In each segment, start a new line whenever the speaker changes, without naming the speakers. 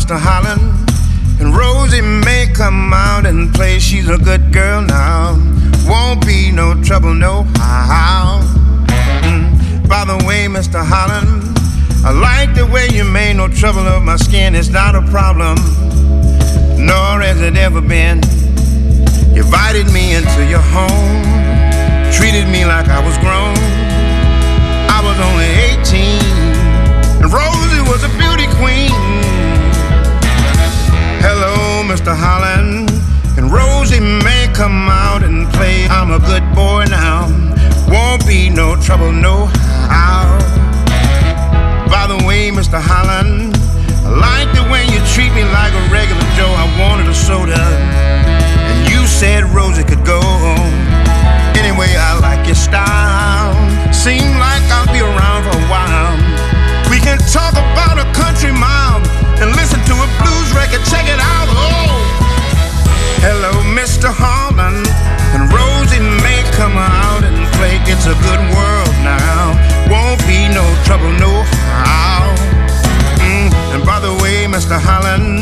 Mr. Holland. And Rosie may come out and play. She's a good girl now. Won't be no trouble, no how. Mm. By the way, Mr. Holland, I like the way you made no trouble of my skin. It's not a problem, nor has it ever been. You invited me into your home, treated me like I was grown. I was only 18, and Rosie was a beauty queen. Mr. Holland. And Rosie may come out and play. I'm a good boy now. Won't be no trouble, no how. By the way, Mr. Holland, I like the way you treat me like a regular Joe. I wanted a soda, and you said Rosie could go. Home. Anyway, I like your style. Seem like I'll be around for a while. We can talk about a country mile and listen record. Check it out. Oh, hello, Mr. Holland. And Rosie may come out and play. It's a good world now. Won't be no trouble, no how. Mm, And by the way, Mr. Holland,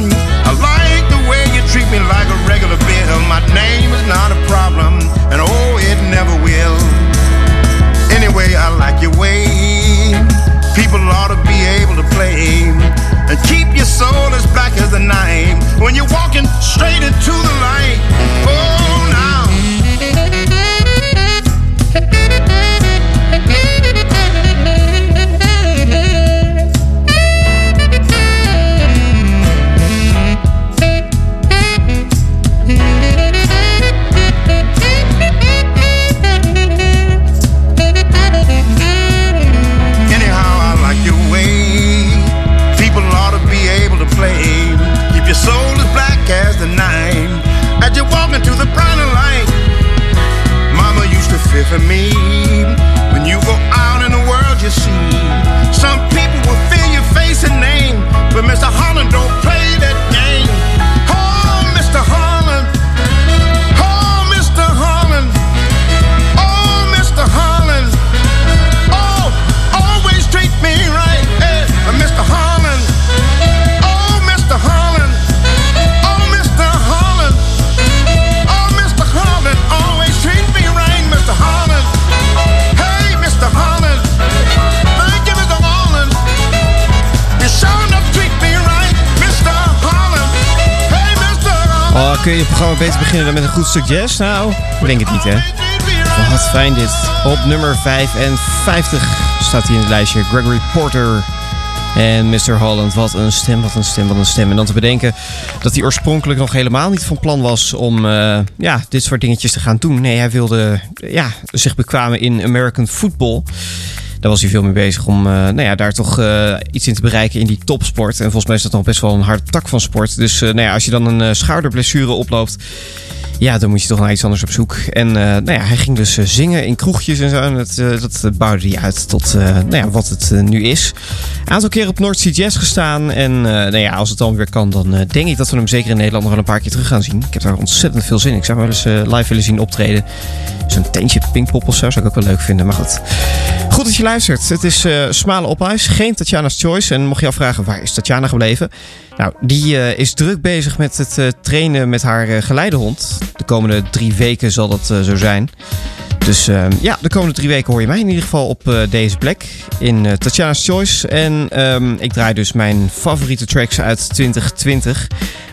beter beginnen dan met een goed stuk jazz? Nou, ik denk het niet, hè? Wat fijn dit. Op nummer 55 staat hij in het lijstje. Gregory Porter en Mr. Holland. Wat een stem, wat een stem, wat een stem. En dan te bedenken dat hij oorspronkelijk nog helemaal niet van plan was om eh, ja, dit soort dingetjes te gaan doen. Nee, hij wilde ja, zich bekwamen in American football. Daar was hij veel mee bezig om eh, nou ja, daar toch eh, iets in te bereiken in die topsport. En volgens mij is dat nog best wel een harde tak van sport. Dus eh, nou ja, als je dan een schouderblessure oploopt, ja, dan moet je toch naar iets anders op zoek. En eh, nou ja, hij ging dus eh, zingen in kroegjes en zo. En dat, eh, dat bouwde hij uit tot nou ja, wat het nu is. Een aantal keer op North Sea Jazz gestaan. En nou ja, als het dan weer kan, dan denk ik dat we hem zeker in Nederland nog wel een paar keer terug gaan zien. Ik heb daar ontzettend veel zin in. Ik zou hem wel eens live willen zien optreden. Zo'n tentje Pinkpop zou ik ook wel leuk vinden. Maar goed. Goed dat je luistert. Het is eh Smalen op ijs. Geen Tatjana's Choice. En mocht je afvragen, waar is Tatjana gebleven? Nou, die eh, is druk bezig met het eh, trainen met haar eh, geleidehond. De komende drie weken zal dat zo zijn. Dus eh, ja, de komende drie weken hoor je mij in ieder geval op deze plek in Tatjana's Choice. En ehm, ik draai dus mijn favoriete tracks uit 2020.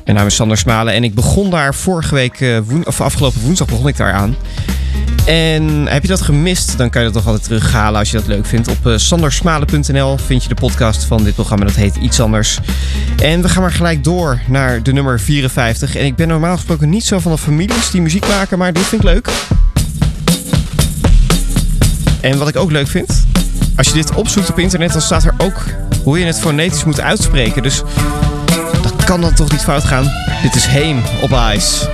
Mijn naam is Sander Smalen en ik begon daar vorige week, eh, woen, of afgelopen woensdag begon ik daar aan. En heb je dat gemist, dan kan je dat nog altijd terughalen als je dat leuk vindt. Op eh, sandersmalen.nl vind je de podcast van dit programma, dat heet Iets Anders. En we gaan maar gelijk door naar de nummer 54. En ik ben normaal gesproken niet zo van de families die muziek maken, maar dit vind ik leuk.
En wat ik ook leuk vind, als je dit opzoekt op internet, dan staat er ook hoe je het fonetisch moet uitspreken. Dus kan dat toch niet fout gaan? Dit is Heem op ijs.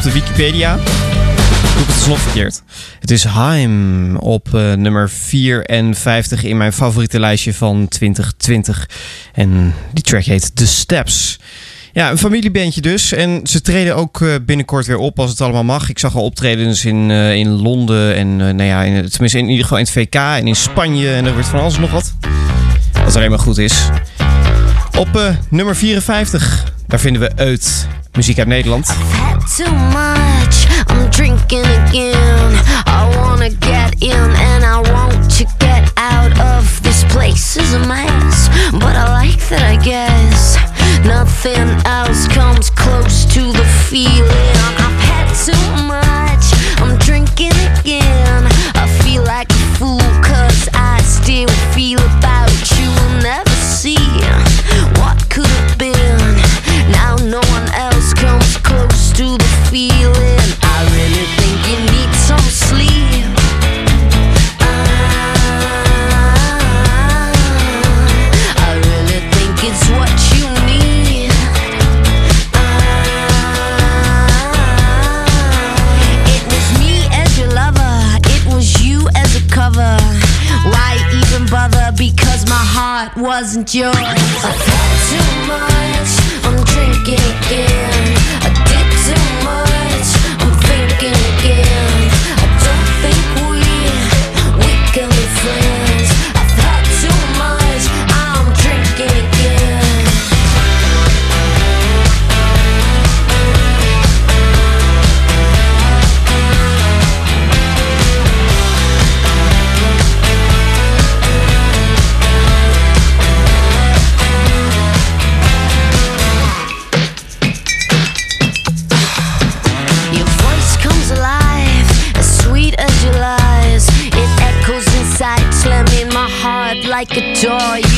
op de Wikipedia. Ik doe het alsnog verkeerd. Het is Haim op uh, nummer 54 in mijn favoriete lijstje van 2020. En die track heet The Steps. Ja, een familiebandje dus. En ze treden ook eh, binnenkort weer op als het allemaal mag. Ik zag al optredens dus in, eh, in Londen en uh, nou ja, in, tenminste in ieder geval in het VK en in Spanje. En er wordt van alles nog wat. Wat alleen maar goed is. Op nummer 54 Daar vinden we Uit, muziek uit Nederland.
Nothing else comes close to the feeling. I've had too much, I'm drinking again. I feel like a fool, cause I still feel about you, will never see what could have been. No one else comes close to the feeling.
Wasn't yours. I've had too much, I'm drinking again. I did too much, I'm thinking again. Like a door.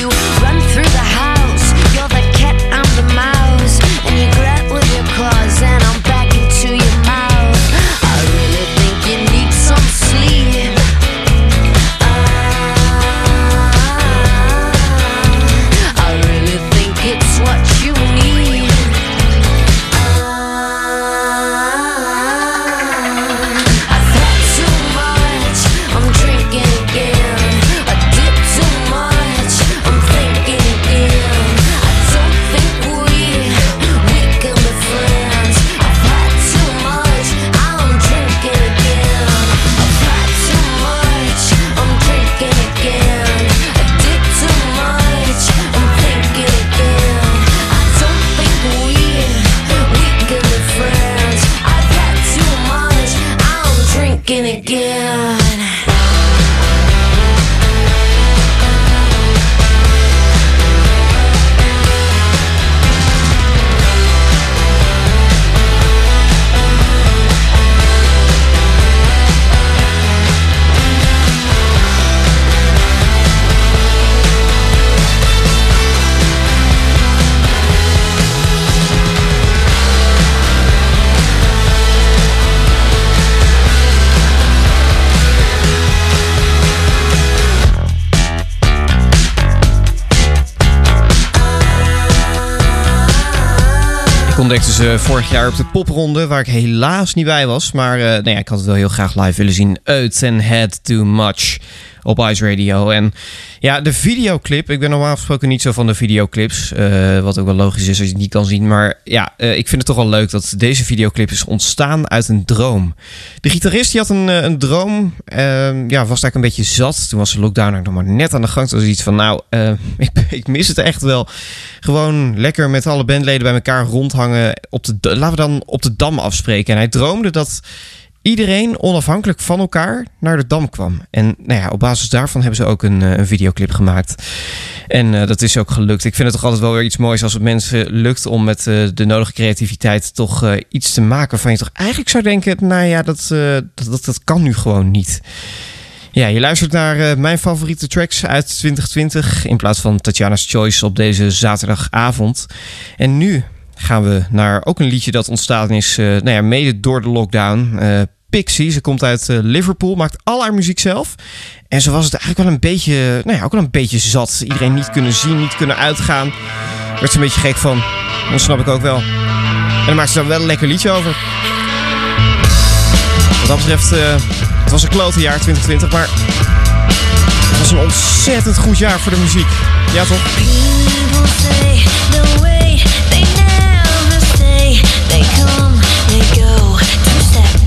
Vorig jaar op de popronde, waar ik helaas niet bij was. Maar nee, ik had het wel heel graag live willen zien. Uit and Had Too Much op Ice Radio. En ja, de videoclip. Ik ben normaal gesproken niet zo van de videoclips. eh, wat ook wel logisch is als je het niet kan zien. Maar ja, eh, ik vind het toch wel leuk dat deze videoclip is ontstaan uit een droom. De gitarist die had een, eh, een droom. ehm, ja, was eigenlijk een beetje zat. Toen was de lockdown nog maar net aan de gang. Toen was iets van, nou, ik, ik mis het echt wel. Gewoon lekker met alle bandleden bij elkaar rondhangen. Op de, laten we dan op de Dam afspreken. En hij droomde dat iedereen onafhankelijk van elkaar naar de Dam kwam. En nou ja, op basis daarvan hebben ze ook een, eh, een videoclip gemaakt. En eh, dat is ook gelukt. Ik vind het toch altijd wel weer iets moois als het mensen lukt om met eh, de nodige creativiteit toch iets te maken waarvan je toch eigenlijk zou denken, nou ja, dat, dat, dat, dat kan nu gewoon niet. Ja, je luistert naar mijn favoriete tracks uit 2020 in plaats van Tatjana's Choice op deze zaterdagavond. En nu gaan we naar ook een liedje dat ontstaan is, eh, nou ja, mede door de lockdown. Eh, Pixie, ze komt uit eh, Liverpool, maakt al haar muziek zelf. En zo was het eigenlijk wel een beetje, nou ja, ook wel een beetje zat. Iedereen niet kunnen zien, niet kunnen uitgaan. Werd ze een beetje gek van. Dat snap ik ook wel. En dan maakt ze daar wel een lekker liedje over. Wat dat betreft, het was een klote jaar 2020, maar het was een ontzettend goed jaar voor de muziek. Ja toch?
They come, they go. Two step,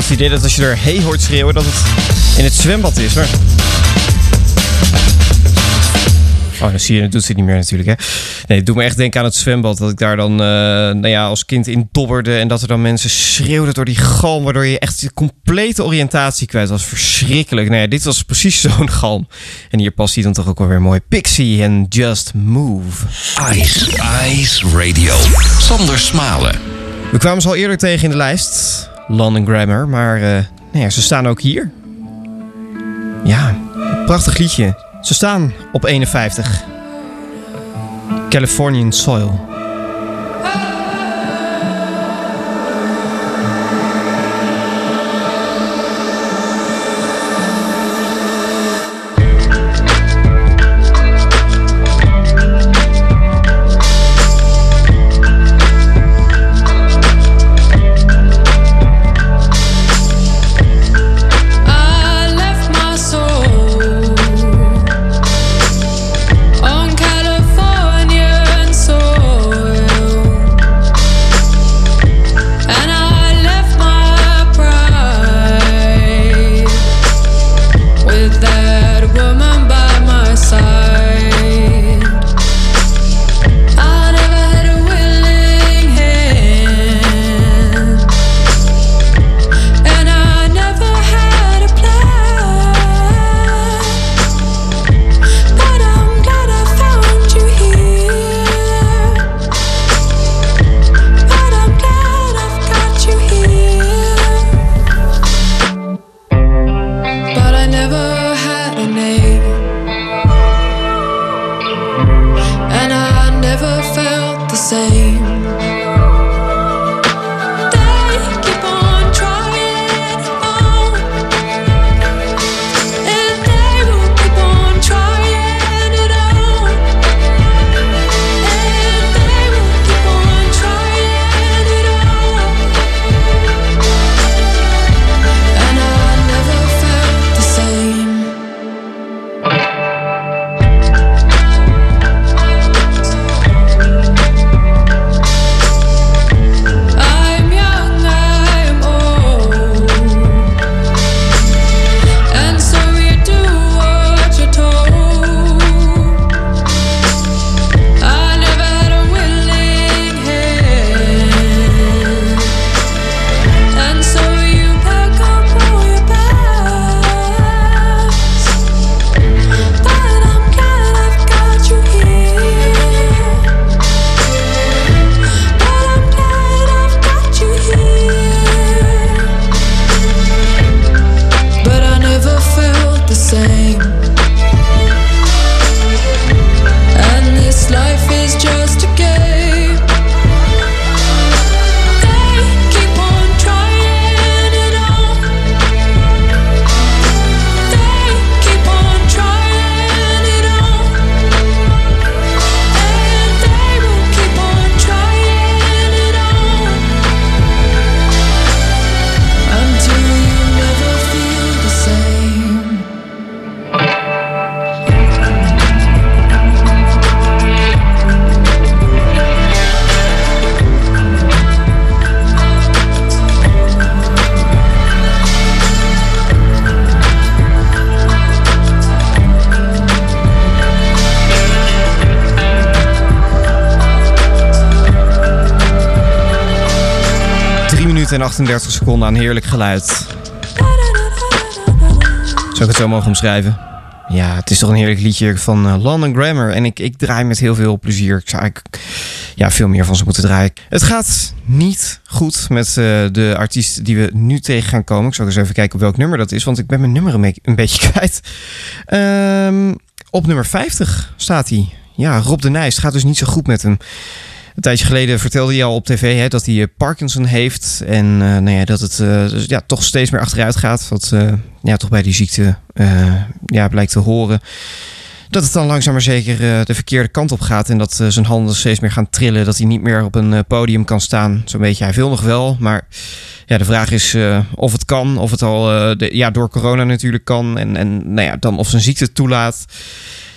Het idee dat als je er hey hoort schreeuwen, dat het in het zwembad is. Maar... Oh, dan zie je, dat doet ze niet meer natuurlijk. Hè? Nee, het doet me echt denken aan het zwembad. Dat ik daar dan uh, nou ja, als kind in dobberde. En dat er dan mensen schreeuwden door die galm. Waardoor je echt de complete oriëntatie kwijt was. Verschrikkelijk. Nou ja, dit was precies zo'n galm. En hier past hij dan toch ook wel weer mooi. Pixie en Just Move.
Ice, Ice Radio. Sander Smalen.
We kwamen ze al eerder tegen in de lijst. London Grammar. Maar uh, nou ja, ze staan ook hier. Ja, prachtig liedje. Ze staan op 51. Californian Soil. En 38 seconden aan heerlijk geluid. Zou ik het zo mogen omschrijven? Ja, het is toch een heerlijk liedje van uh, London Grammar. En ik, ik draai met heel veel plezier. Ik zou eigenlijk ja, veel meer van ze moeten draaien. Het gaat niet goed met uh, de artiest die we nu tegen gaan komen. Ik zal eens even kijken op welk nummer dat is. Want ik ben mijn nummer een, beetje kwijt. Um, op nummer 50 staat hij. Ja, Rob de Nijs. Gaat dus niet zo goed met hem. Een tijdje geleden vertelde hij al op tv hè, dat hij Parkinson heeft. En uh, nou ja, dat het uh, dus, ja, toch steeds meer achteruit gaat. Wat ja, toch bij die ziekte ja, blijkt te horen.
dat het dan langzaam maar zeker eh, de verkeerde kant op gaat. En dat eh, zijn handen steeds meer gaan trillen. Dat hij niet meer op een eh, podium kan staan. Zo'n beetje. Hij wil nog wel. Maar ja, de vraag is eh, of het kan. Of het al eh, ja, door corona natuurlijk kan. En, en nou ja, dan of zijn ziekte toelaat.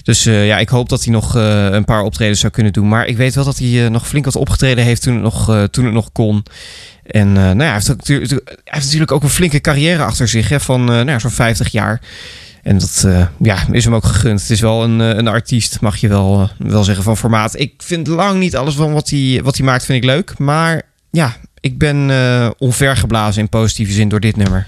Dus eh, ja, ik hoop dat hij nog eh, een paar optredens zou kunnen doen. Maar ik weet wel dat hij eh, nog flink wat opgetreden heeft toen het nog, toen het nog kon. En nou ja, hij, heeft heeft natuurlijk ook een flinke carrière achter zich hè, van nou ja, zo'n 50 jaar. En dat ja, is hem ook gegund. Het is wel een, een artiest, mag je wel, wel zeggen, van formaat. Ik vind lang niet alles van wat hij, wat hij maakt, vind ik leuk. Maar ja, ik ben onvergeblazen in positieve zin door dit nummer.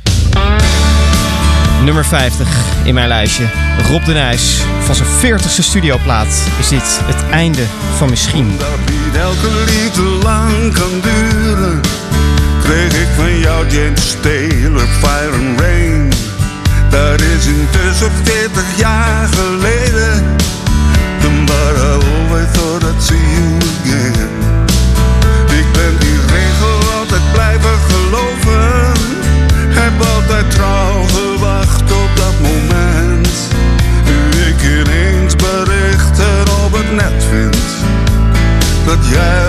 Nummer 50 in mijn lijstje. Rob de Nijs. Van zijn 40ste studioplaat is dit het einde van misschien.
Dat niet elke liefde lang kan duren, kreeg ik van jou James Taylor Fire and Rain. Dat is intussen 40 jaar geleden. Dat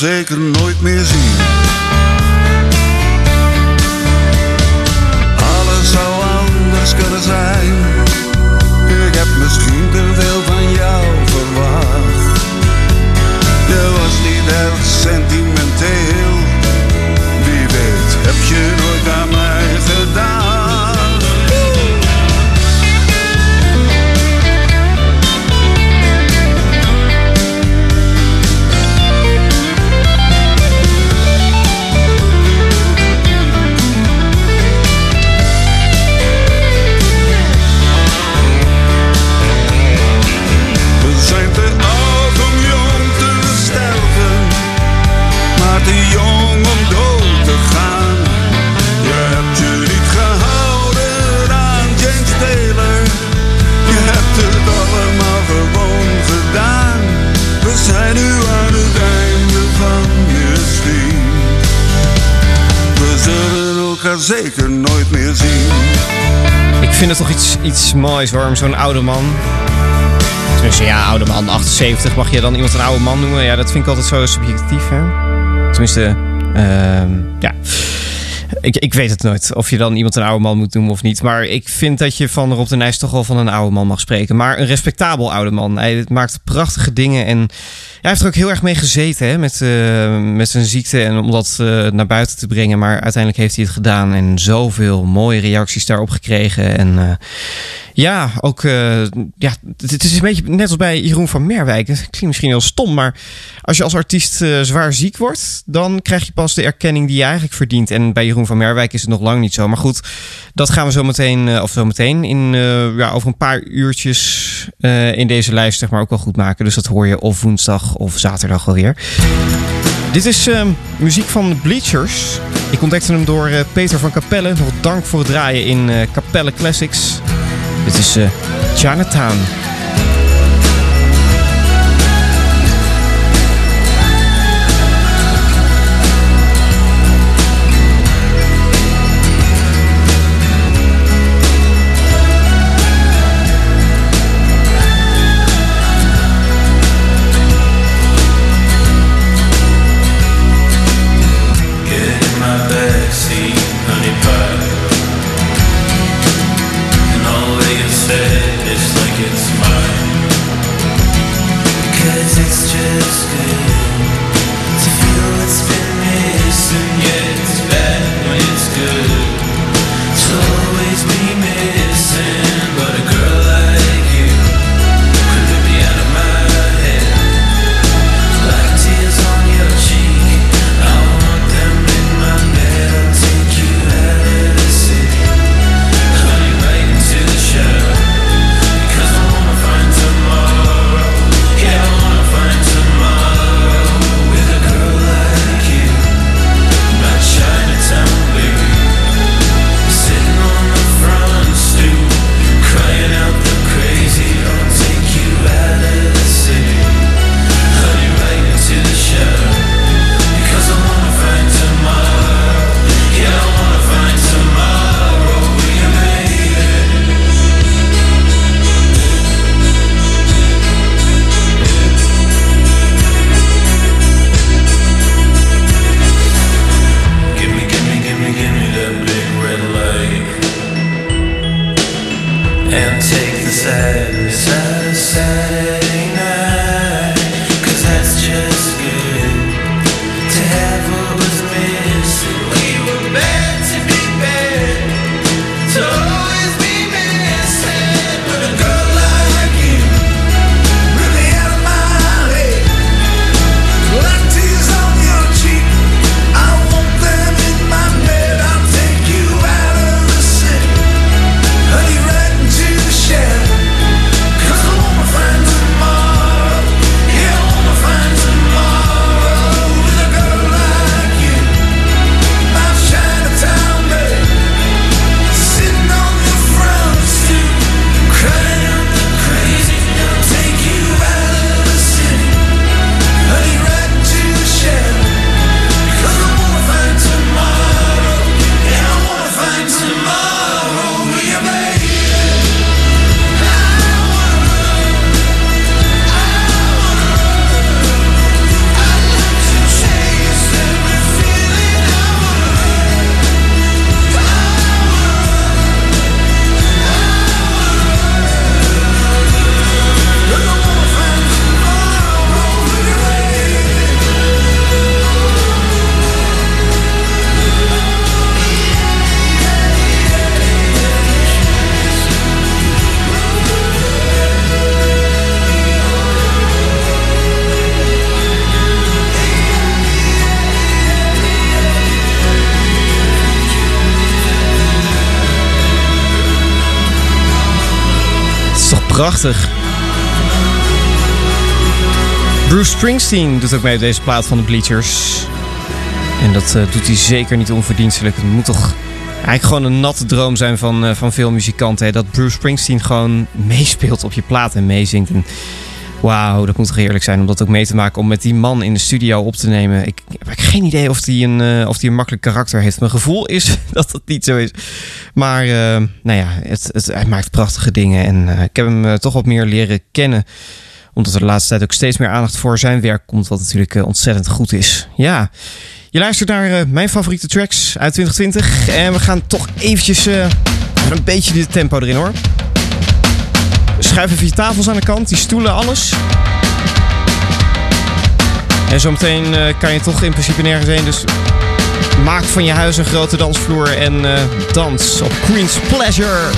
zeker nooit meer zien.
Iets moois om zo'n oude man. Tenminste, ja, oude man, 78. Mag je dan iemand een oude man noemen? Ja, dat vind ik altijd zo subjectief, hè? Tenminste, ehm, ja. Ik, ik weet het nooit of je dan iemand een oude man moet noemen of niet. Maar ik vind dat je van Rob de Nijs toch wel van een oude man mag spreken. Maar een respectabel oude man. Hij maakt prachtige dingen en hij heeft er ook heel erg mee gezeten hè, met, eh, met zijn ziekte en om dat eh, naar buiten te brengen. Maar uiteindelijk heeft hij het gedaan en zoveel mooie reacties daarop gekregen. En eh, ja, ook eh, ja, het is een beetje net als bij Jeroen van Merwijk. Het klinkt misschien heel stom, maar als je als artiest eh, zwaar ziek wordt, dan krijg je pas de erkenning die je eigenlijk verdient. En bij Jeroen van Merwijk is het nog lang niet zo. Maar goed, dat gaan we zo meteen, eh, of zo meteen, in, ja, over een paar uurtjes in deze lijst zeg maar ook wel goed maken. Dus dat hoor je of woensdag of zaterdag alweer. Dit is muziek van Bleachers. Ik ontdekte hem door Peter van Capelle. Nog dank voor het draaien in uh, Capelle Classics. Dit is uh, Chinatown. Prachtig. Bruce Springsteen doet ook mee op deze plaat van de Bleachers. En dat uh, doet hij zeker niet onverdienstelijk. Het moet toch eigenlijk gewoon een natte droom zijn van, uh, van veel muzikanten. Dat Bruce Springsteen gewoon meespeelt op je plaat en meezingt. En wauw, dat moet toch heerlijk zijn om dat ook mee te maken. Om met die man in de studio op te nemen. Ik, heb geen idee of hij een, uh, of die een makkelijk karakter heeft. Mijn gevoel is dat dat niet zo is. Maar uh, nou ja, het, het, hij maakt prachtige dingen. En uh, ik heb hem toch wat meer leren kennen. Omdat er de laatste tijd ook steeds meer aandacht voor zijn werk komt. Wat natuurlijk ontzettend goed is. Ja, je luistert naar mijn favoriete tracks uit 2020. En we gaan toch eventjes een beetje de tempo erin hoor. Schuif even je tafels aan de kant, die stoelen, alles. En zometeen uh, kan je toch in principe nergens heen. Dus maak van je huis een grote dansvloer en uh, dans op Queen's Pleasure.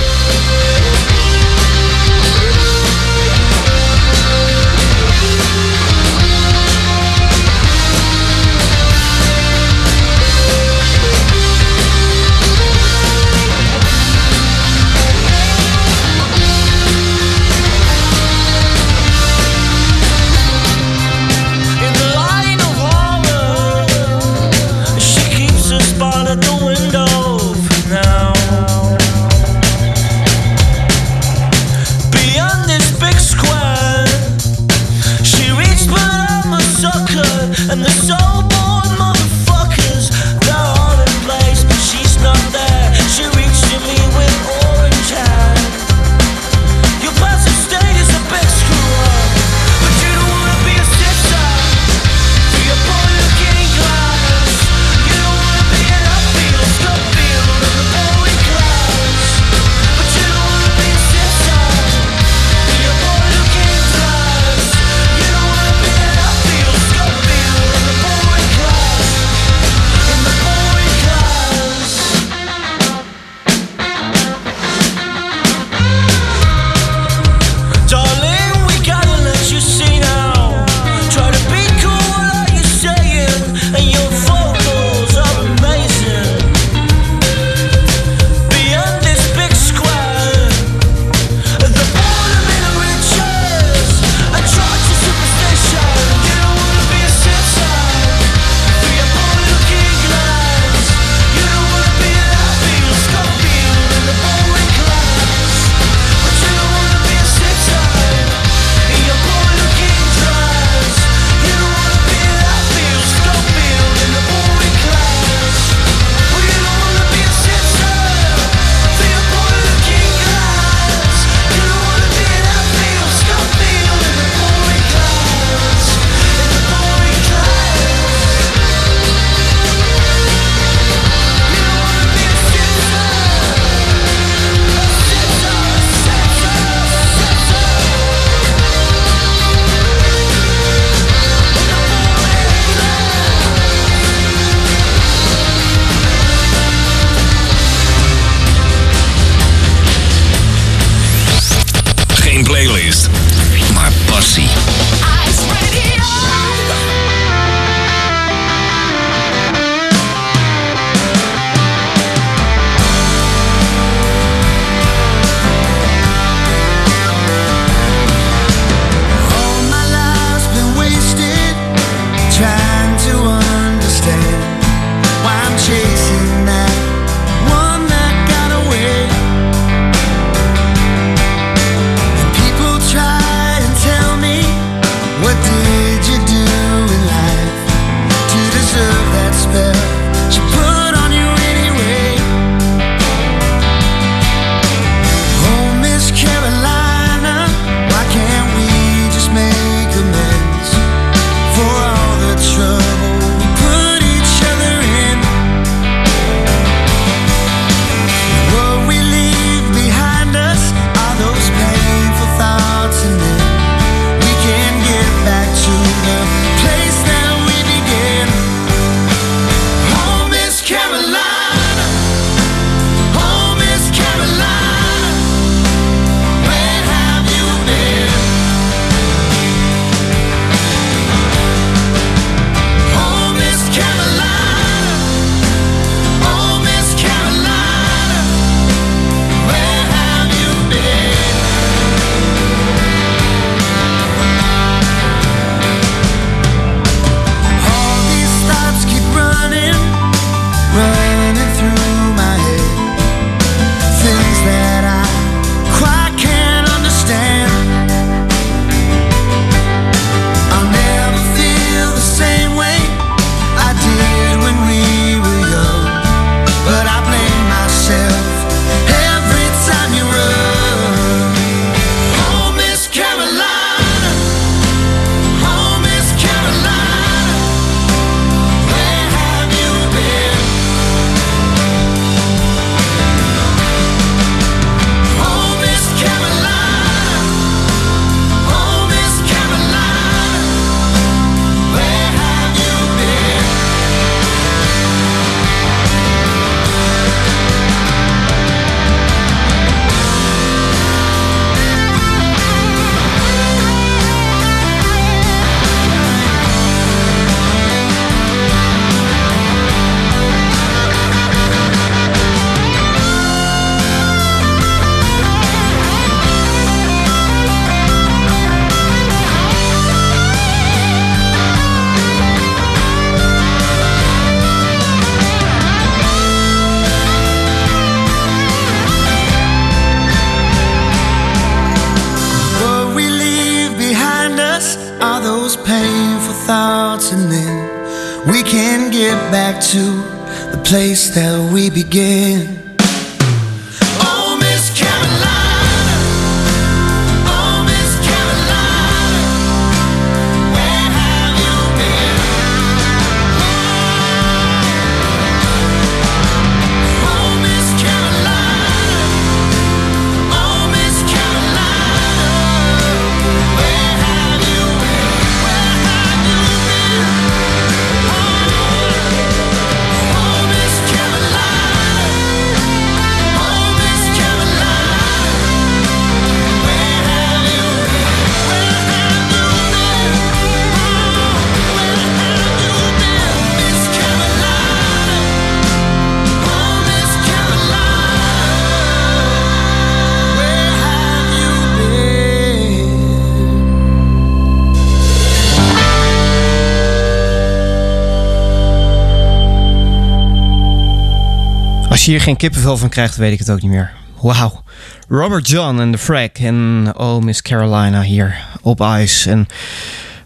Als je hier geen kippenvel van krijgt, weet ik het ook niet meer. Wauw. Robert John en The Frack en Oh Miss Carolina hier op Ice. En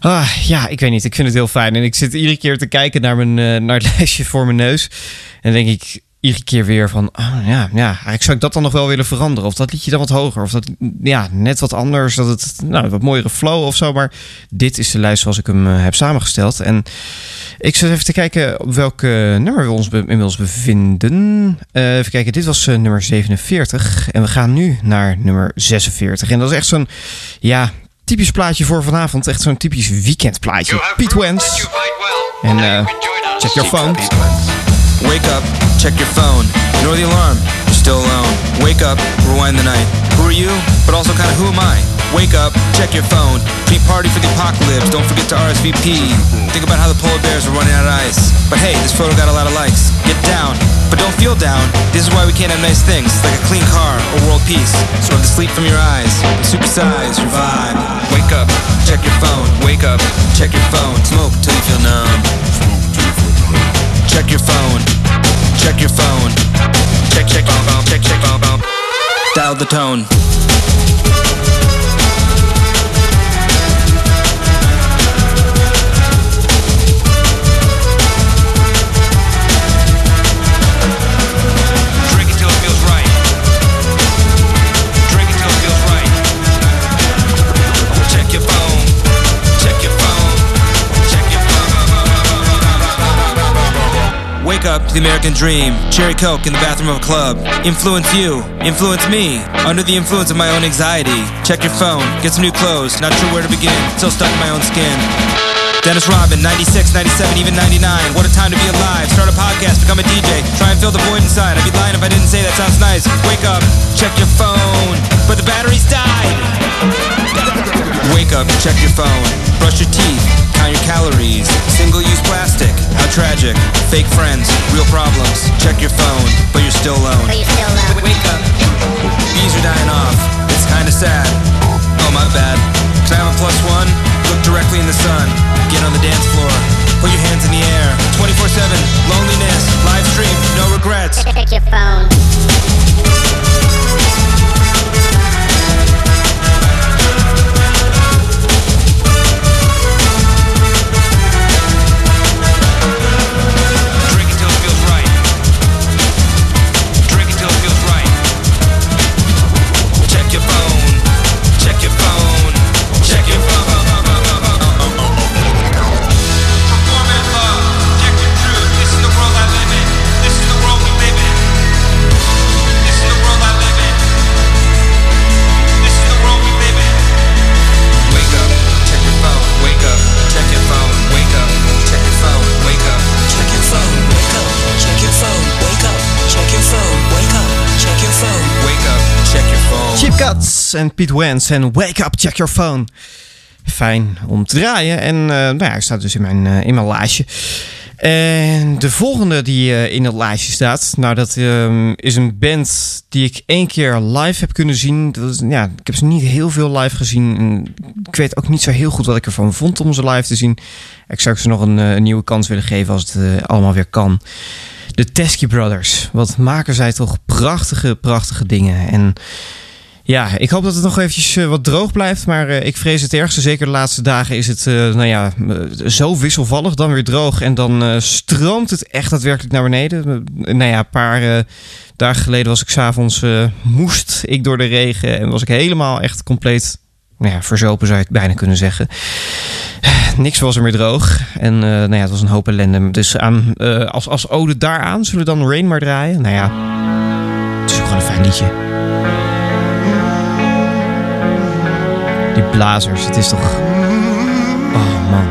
ah, ja, ik weet niet. Ik vind het heel fijn. En ik zit iedere keer te kijken naar, mijn, eh, naar het lijstje voor mijn neus. En denk ik iedere keer weer van, oh, ja, ja, eigenlijk zou ik dat dan nog wel willen veranderen. Of dat liedje dan wat hoger. Of dat, ja, net wat anders. Dat het, nou, wat mooiere flow of zo. Maar dit is de lijst zoals ik hem eh, heb samengesteld. En ik zat even te kijken op welk eh, nummer we ons inmiddels bevinden. Eh, even kijken, dit was nummer 47. En we gaan nu naar nummer 46. En dat is echt zo'n, ja, typisch plaatje voor vanavond. Echt zo'n typisch weekendplaatje. Pete Wentz. En check your phone.
Wake up, check your phone. Ignore the alarm, you're still alone. Wake up, rewind the night. Who are you? But also kind of who am I? Wake up, check your phone. Pre-party for the apocalypse. Don't forget to RSVP. Think about how the polar bears are running out of ice. But hey, this photo got a lot of likes. Get down, but don't feel down. This is why we can't have nice things It's like a clean car or world peace. So have to sleep from your eyes. Supersize vibe. Wake up, check your phone. Wake up, check your phone. Smoke till you feel numb. Check your phone. Check your phone. Check, check, check, check. Dial the tone. Up to the American dream. Cherry Coke in the bathroom of a club. Influence you. Influence me. Under the influence of my own anxiety. Check your phone. Get some new clothes. Not sure where to begin. Still stuck in my own skin. Dennis Robin, 96, 97, even 99. What a time to be alive. Start a podcast, become a DJ. Try and fill the void inside. I'd be lying if I didn't say that sounds nice. Wake up, check your phone. But the battery's died. Wake up, check your phone. Brush your teeth, count your calories. Single use plastic, how tragic. Fake friends, real problems. Check your phone, but you're still alone. W- Wake up. Bees are dying off. It's kinda sad. Oh, my bad. Can I have a plus one? Look directly in the sun. Get on the dance floor. Put your hands in the air. 24 7. Loneliness. Live stream. No regrets.
Check your phone.
En Pete Wentz en Wake Up, Check Your Phone. Fijn om te draaien. En eh, nou ja, hij staat dus in mijn, eh, in mijn lijstje. En de volgende die eh, in het lijstje staat, nou dat ehm, is een band die ik één keer live heb kunnen zien. Dat is, ja, ik heb ze niet heel veel live gezien. En ik weet ook niet zo heel goed wat ik ervan vond om ze live te zien. Ik zou ze nog een, een nieuwe kans willen geven als het allemaal weer kan. De Teskey Brothers. Wat maken zij toch prachtige, prachtige dingen. En ja, ik hoop dat het nog eventjes eh, wat droog blijft. Maar eh, ik vrees het ergste. Zeker de laatste dagen is het eh, nou ja, zo wisselvallig. Dan weer droog. En dan stroomt het echt daadwerkelijk naar beneden. Nou ja, een paar dagen geleden was ik s'avonds... moest ik door de regen. En was ik helemaal echt compleet... Nou ja, verzopen zou het bijna kunnen zeggen. Niks was er meer droog. En nou ja, het was een hoop ellende. Dus aan, als, als ode daaraan zullen we dan Rain maar draaien. Nou ja, het is ook gewoon een fijn liedje. Blazers, het is toch... Oh man.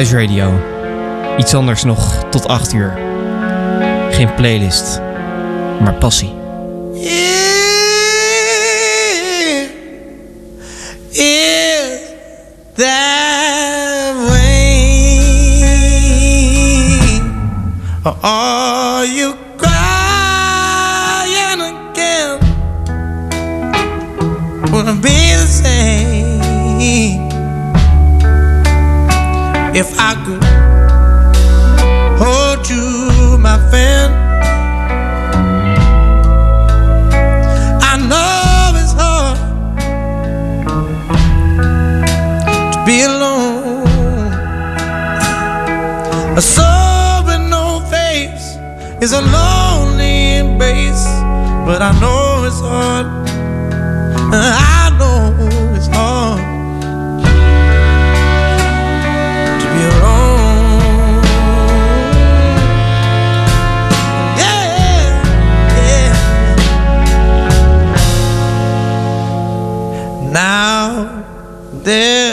Ice Radio. Iets anders nog tot 8 uur. Geen playlist, maar passie.
are you Would it be the same if I could hold you, my friend? I know it's hard to be alone. A soul with no face is a lonely embrace, but I know it's hard. I know it's hard to be alone. Yeah, yeah. Now there's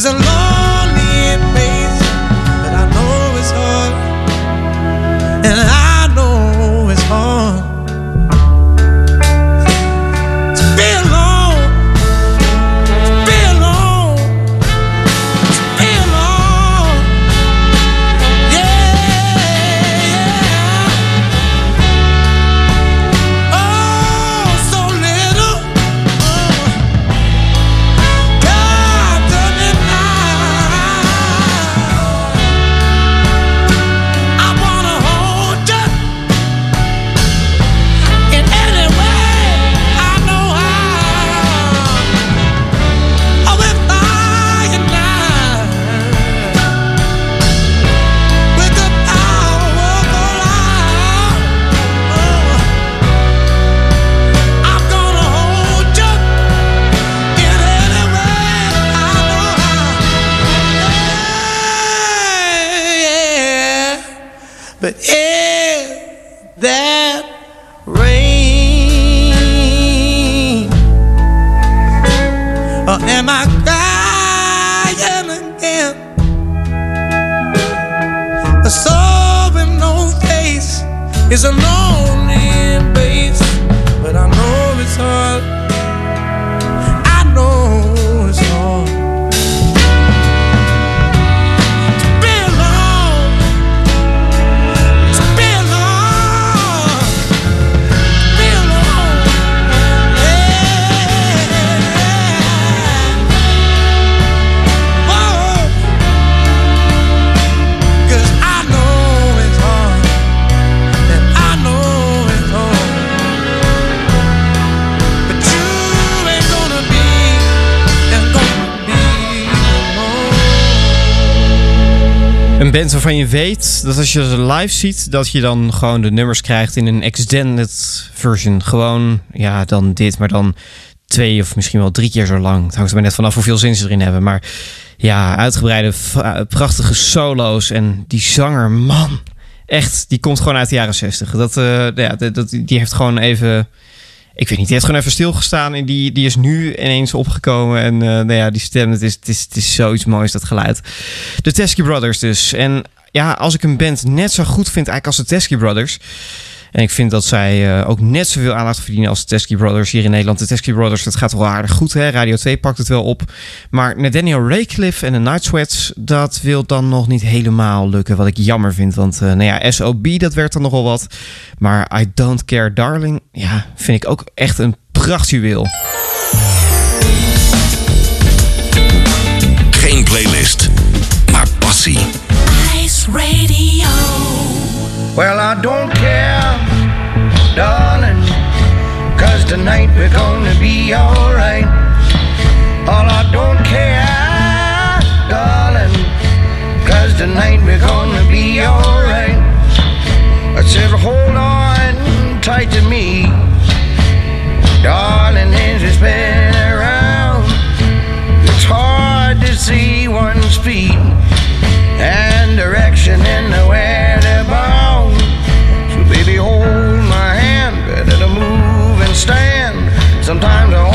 is a
je weet dat als je ze live ziet, dat je dan gewoon de nummers krijgt in een extended version. Gewoon, ja, dan dit, maar dan twee of misschien wel drie keer zo lang. Het hangt maar net vanaf hoeveel zin ze erin hebben. Maar ja, uitgebreide, prachtige solo's. En die zanger, man, echt, die komt gewoon uit de jaren zestig. Dat, eh, ja, dat, die heeft gewoon even... Ik weet niet, die heeft gewoon even stilgestaan en die, die is nu ineens opgekomen. En eh, nou ja, die stem, het is, het, is, het is zoiets moois, dat geluid. De Teskey Brothers dus. En ja, als ik een band net zo goed vind eigenlijk als de Teskey Brothers... En ik vind dat zij eh, ook net zoveel aandacht verdienen als de Teskey Brothers hier in Nederland. De Teskey Brothers, dat gaat wel aardig goed. Hè? Radio 2 pakt het wel op. Maar Nathaniel Raycliffe en de Night Sweats, dat wil dan nog niet helemaal lukken. Wat ik jammer vind. Want eh, nou ja, SOB, dat werd dan nogal wat. Maar I Don't Care Darling, ja, vind ik ook echt een prachtjuweel.
Geen playlist, maar passie.
Radio.
Well, I don't care, darling, cause tonight we're gonna be alright. All I don't care, darling, cause tonight we're gonna be alright. I said, hold on tight to me, darling, as we spin around. It's hard to see one's feet and direction in the way they're bound. So baby, hold my hand, better to move and stand. Sometimes I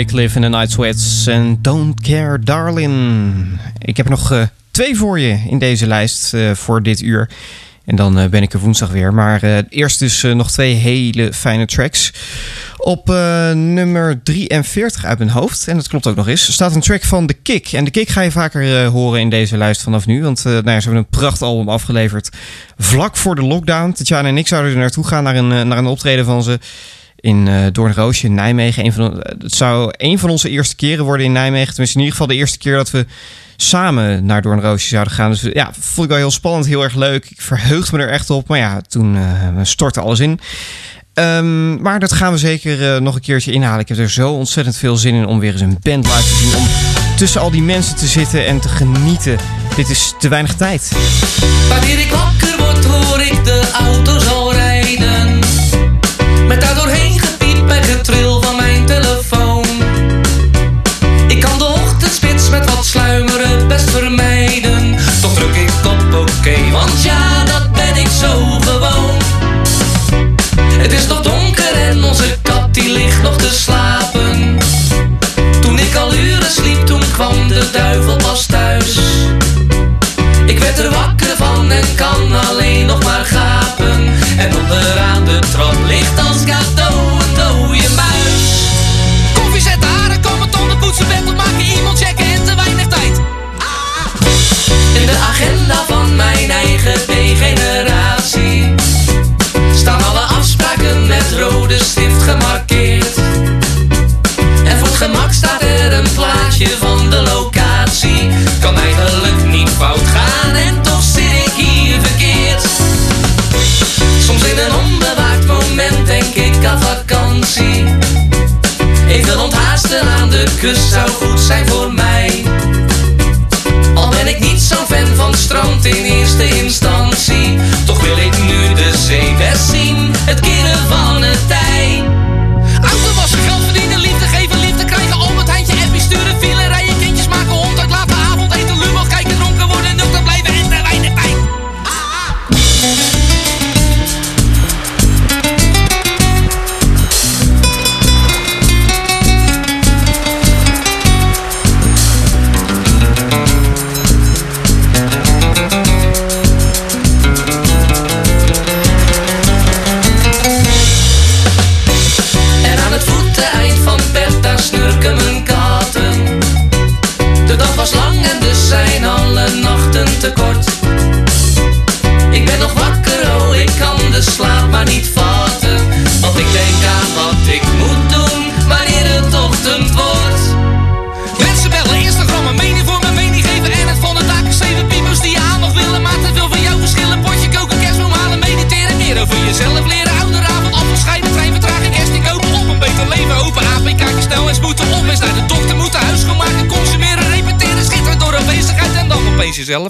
Raycliffe en de Night Sweats en Don't Care Darling. Ik heb nog eh, twee voor je in deze lijst eh, voor dit uur. En dan eh, ben ik er woensdag weer. Maar eerst dus nog twee hele fijne tracks. Op nummer 43 uit mijn hoofd, en dat klopt ook nog eens, staat een track van The Kick. En The Kick ga je vaker horen in deze lijst vanaf nu. Want nou ja, ze hebben een prachtalbum afgeleverd vlak voor de lockdown. Tatjana en ik zouden er naartoe gaan naar een, naar een optreden van ze in eh Doornroosje in Nijmegen. Een van, het zou een van onze eerste keren worden in Nijmegen. Tenminste, in ieder geval de eerste keer dat we samen naar Doornroosje zouden gaan. Dus ja, vond ik wel heel spannend, heel erg leuk. Ik verheugde me er echt op. Maar ja, toen eh, stortte alles in. Ehm, maar dat gaan we zeker eh, nog een keertje inhalen. Ik heb er zo ontzettend veel zin in om weer eens een band live te zien. Om tussen al die mensen te zitten en te genieten. Dit is te weinig tijd.
Wanneer ik wakker word, hoor ik de auto's al rijden. Met daar doorheen
entre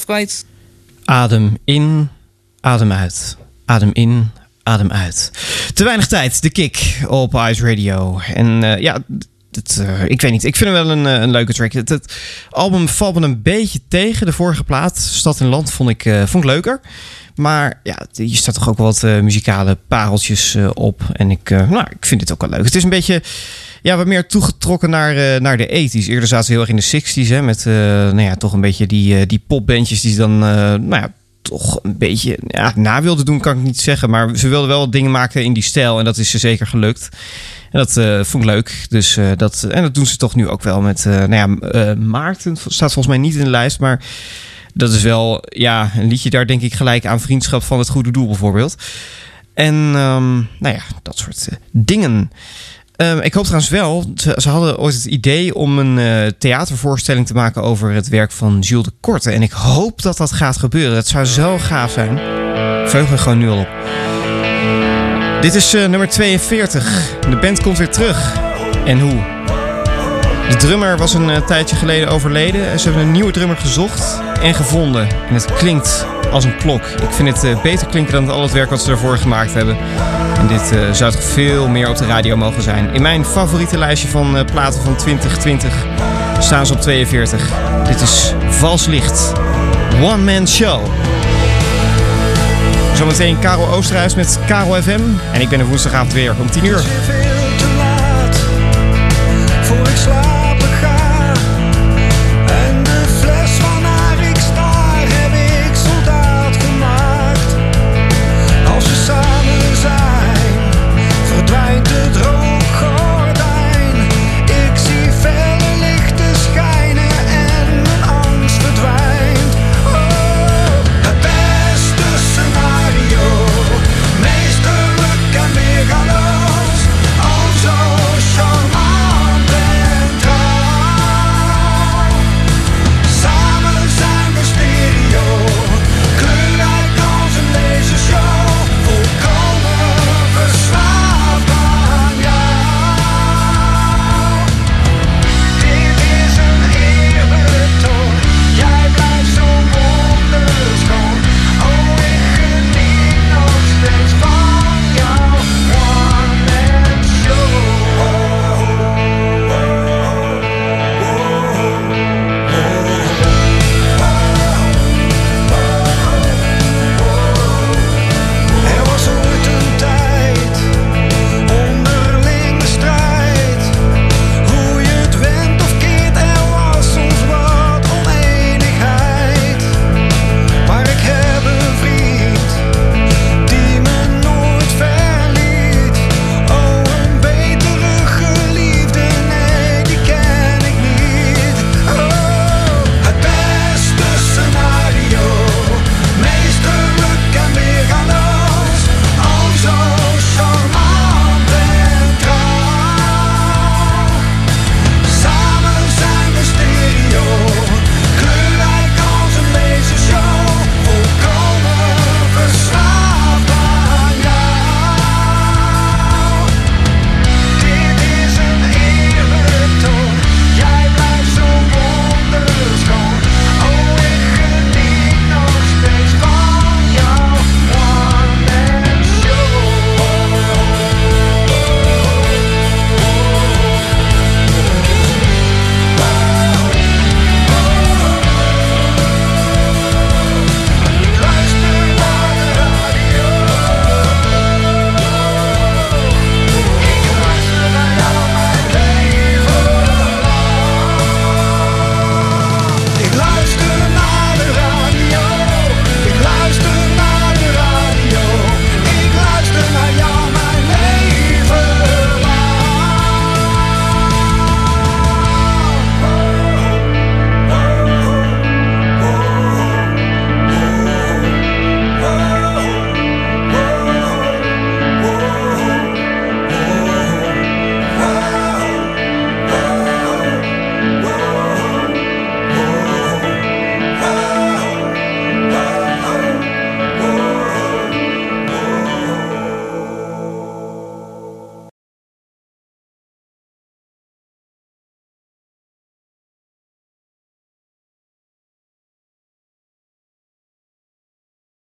kwijt.
Adem in, adem uit. Adem in, adem uit. Te weinig tijd, de kick op Ice Radio. En eh, ja, eh, ik weet niet. Ik vind hem wel een, eh, een leuke track. Het, album valt me een beetje tegen. De vorige plaat, Stad en Land, vond ik, vond ik leuker. Maar ja, hier staat toch ook wat muzikale pareltjes op. En ik, nou, ik vind dit ook wel leuk. Het is een beetje ja, wat meer toegetrokken naar, eh, naar de 80s. Eerder zaten ze heel erg in de 60s. Hè, met eh, nou ja, toch een beetje die, eh, die popbandjes die ze dan nou ja, toch een beetje ja, na wilden doen, kan ik niet zeggen. Maar ze wilden wel dingen maken in die stijl. En dat is ze zeker gelukt. En dat vond ik leuk. Dus, dat, en dat doen ze toch nu ook wel met nou ja, Maarten. Staat volgens mij niet in de lijst, maar dat is wel ja, een liedje daar denk ik gelijk aan vriendschap van het goede doel bijvoorbeeld. En ehm, nou ja, dat soort dingen. Ehm, ik hoop trouwens wel, ze, hadden ooit het idee om een eh, theatervoorstelling te maken over het werk van Jules de Korte. En ik hoop dat dat gaat gebeuren. Het zou zo gaaf zijn. Veug me gewoon nu al op. Dit is eh, nummer 42. De band komt weer terug. En hoe? De drummer was een eh, tijdje geleden overleden. Ze hebben een nieuwe drummer gezocht en gevonden. En het klinkt als een klok. Ik vind het eh, beter klinken dan al het werk wat ze ervoor gemaakt hebben. En dit eh, zou toch veel meer op de radio mogen zijn. In mijn favoriete lijstje van platen van 2020 staan ze op 42. Dit is Vals Licht. One Man Show. Zometeen Karel Oosterhuis met Karel FM. En ik ben er woensdagavond weer om 10 uur.
Voor ik slaap.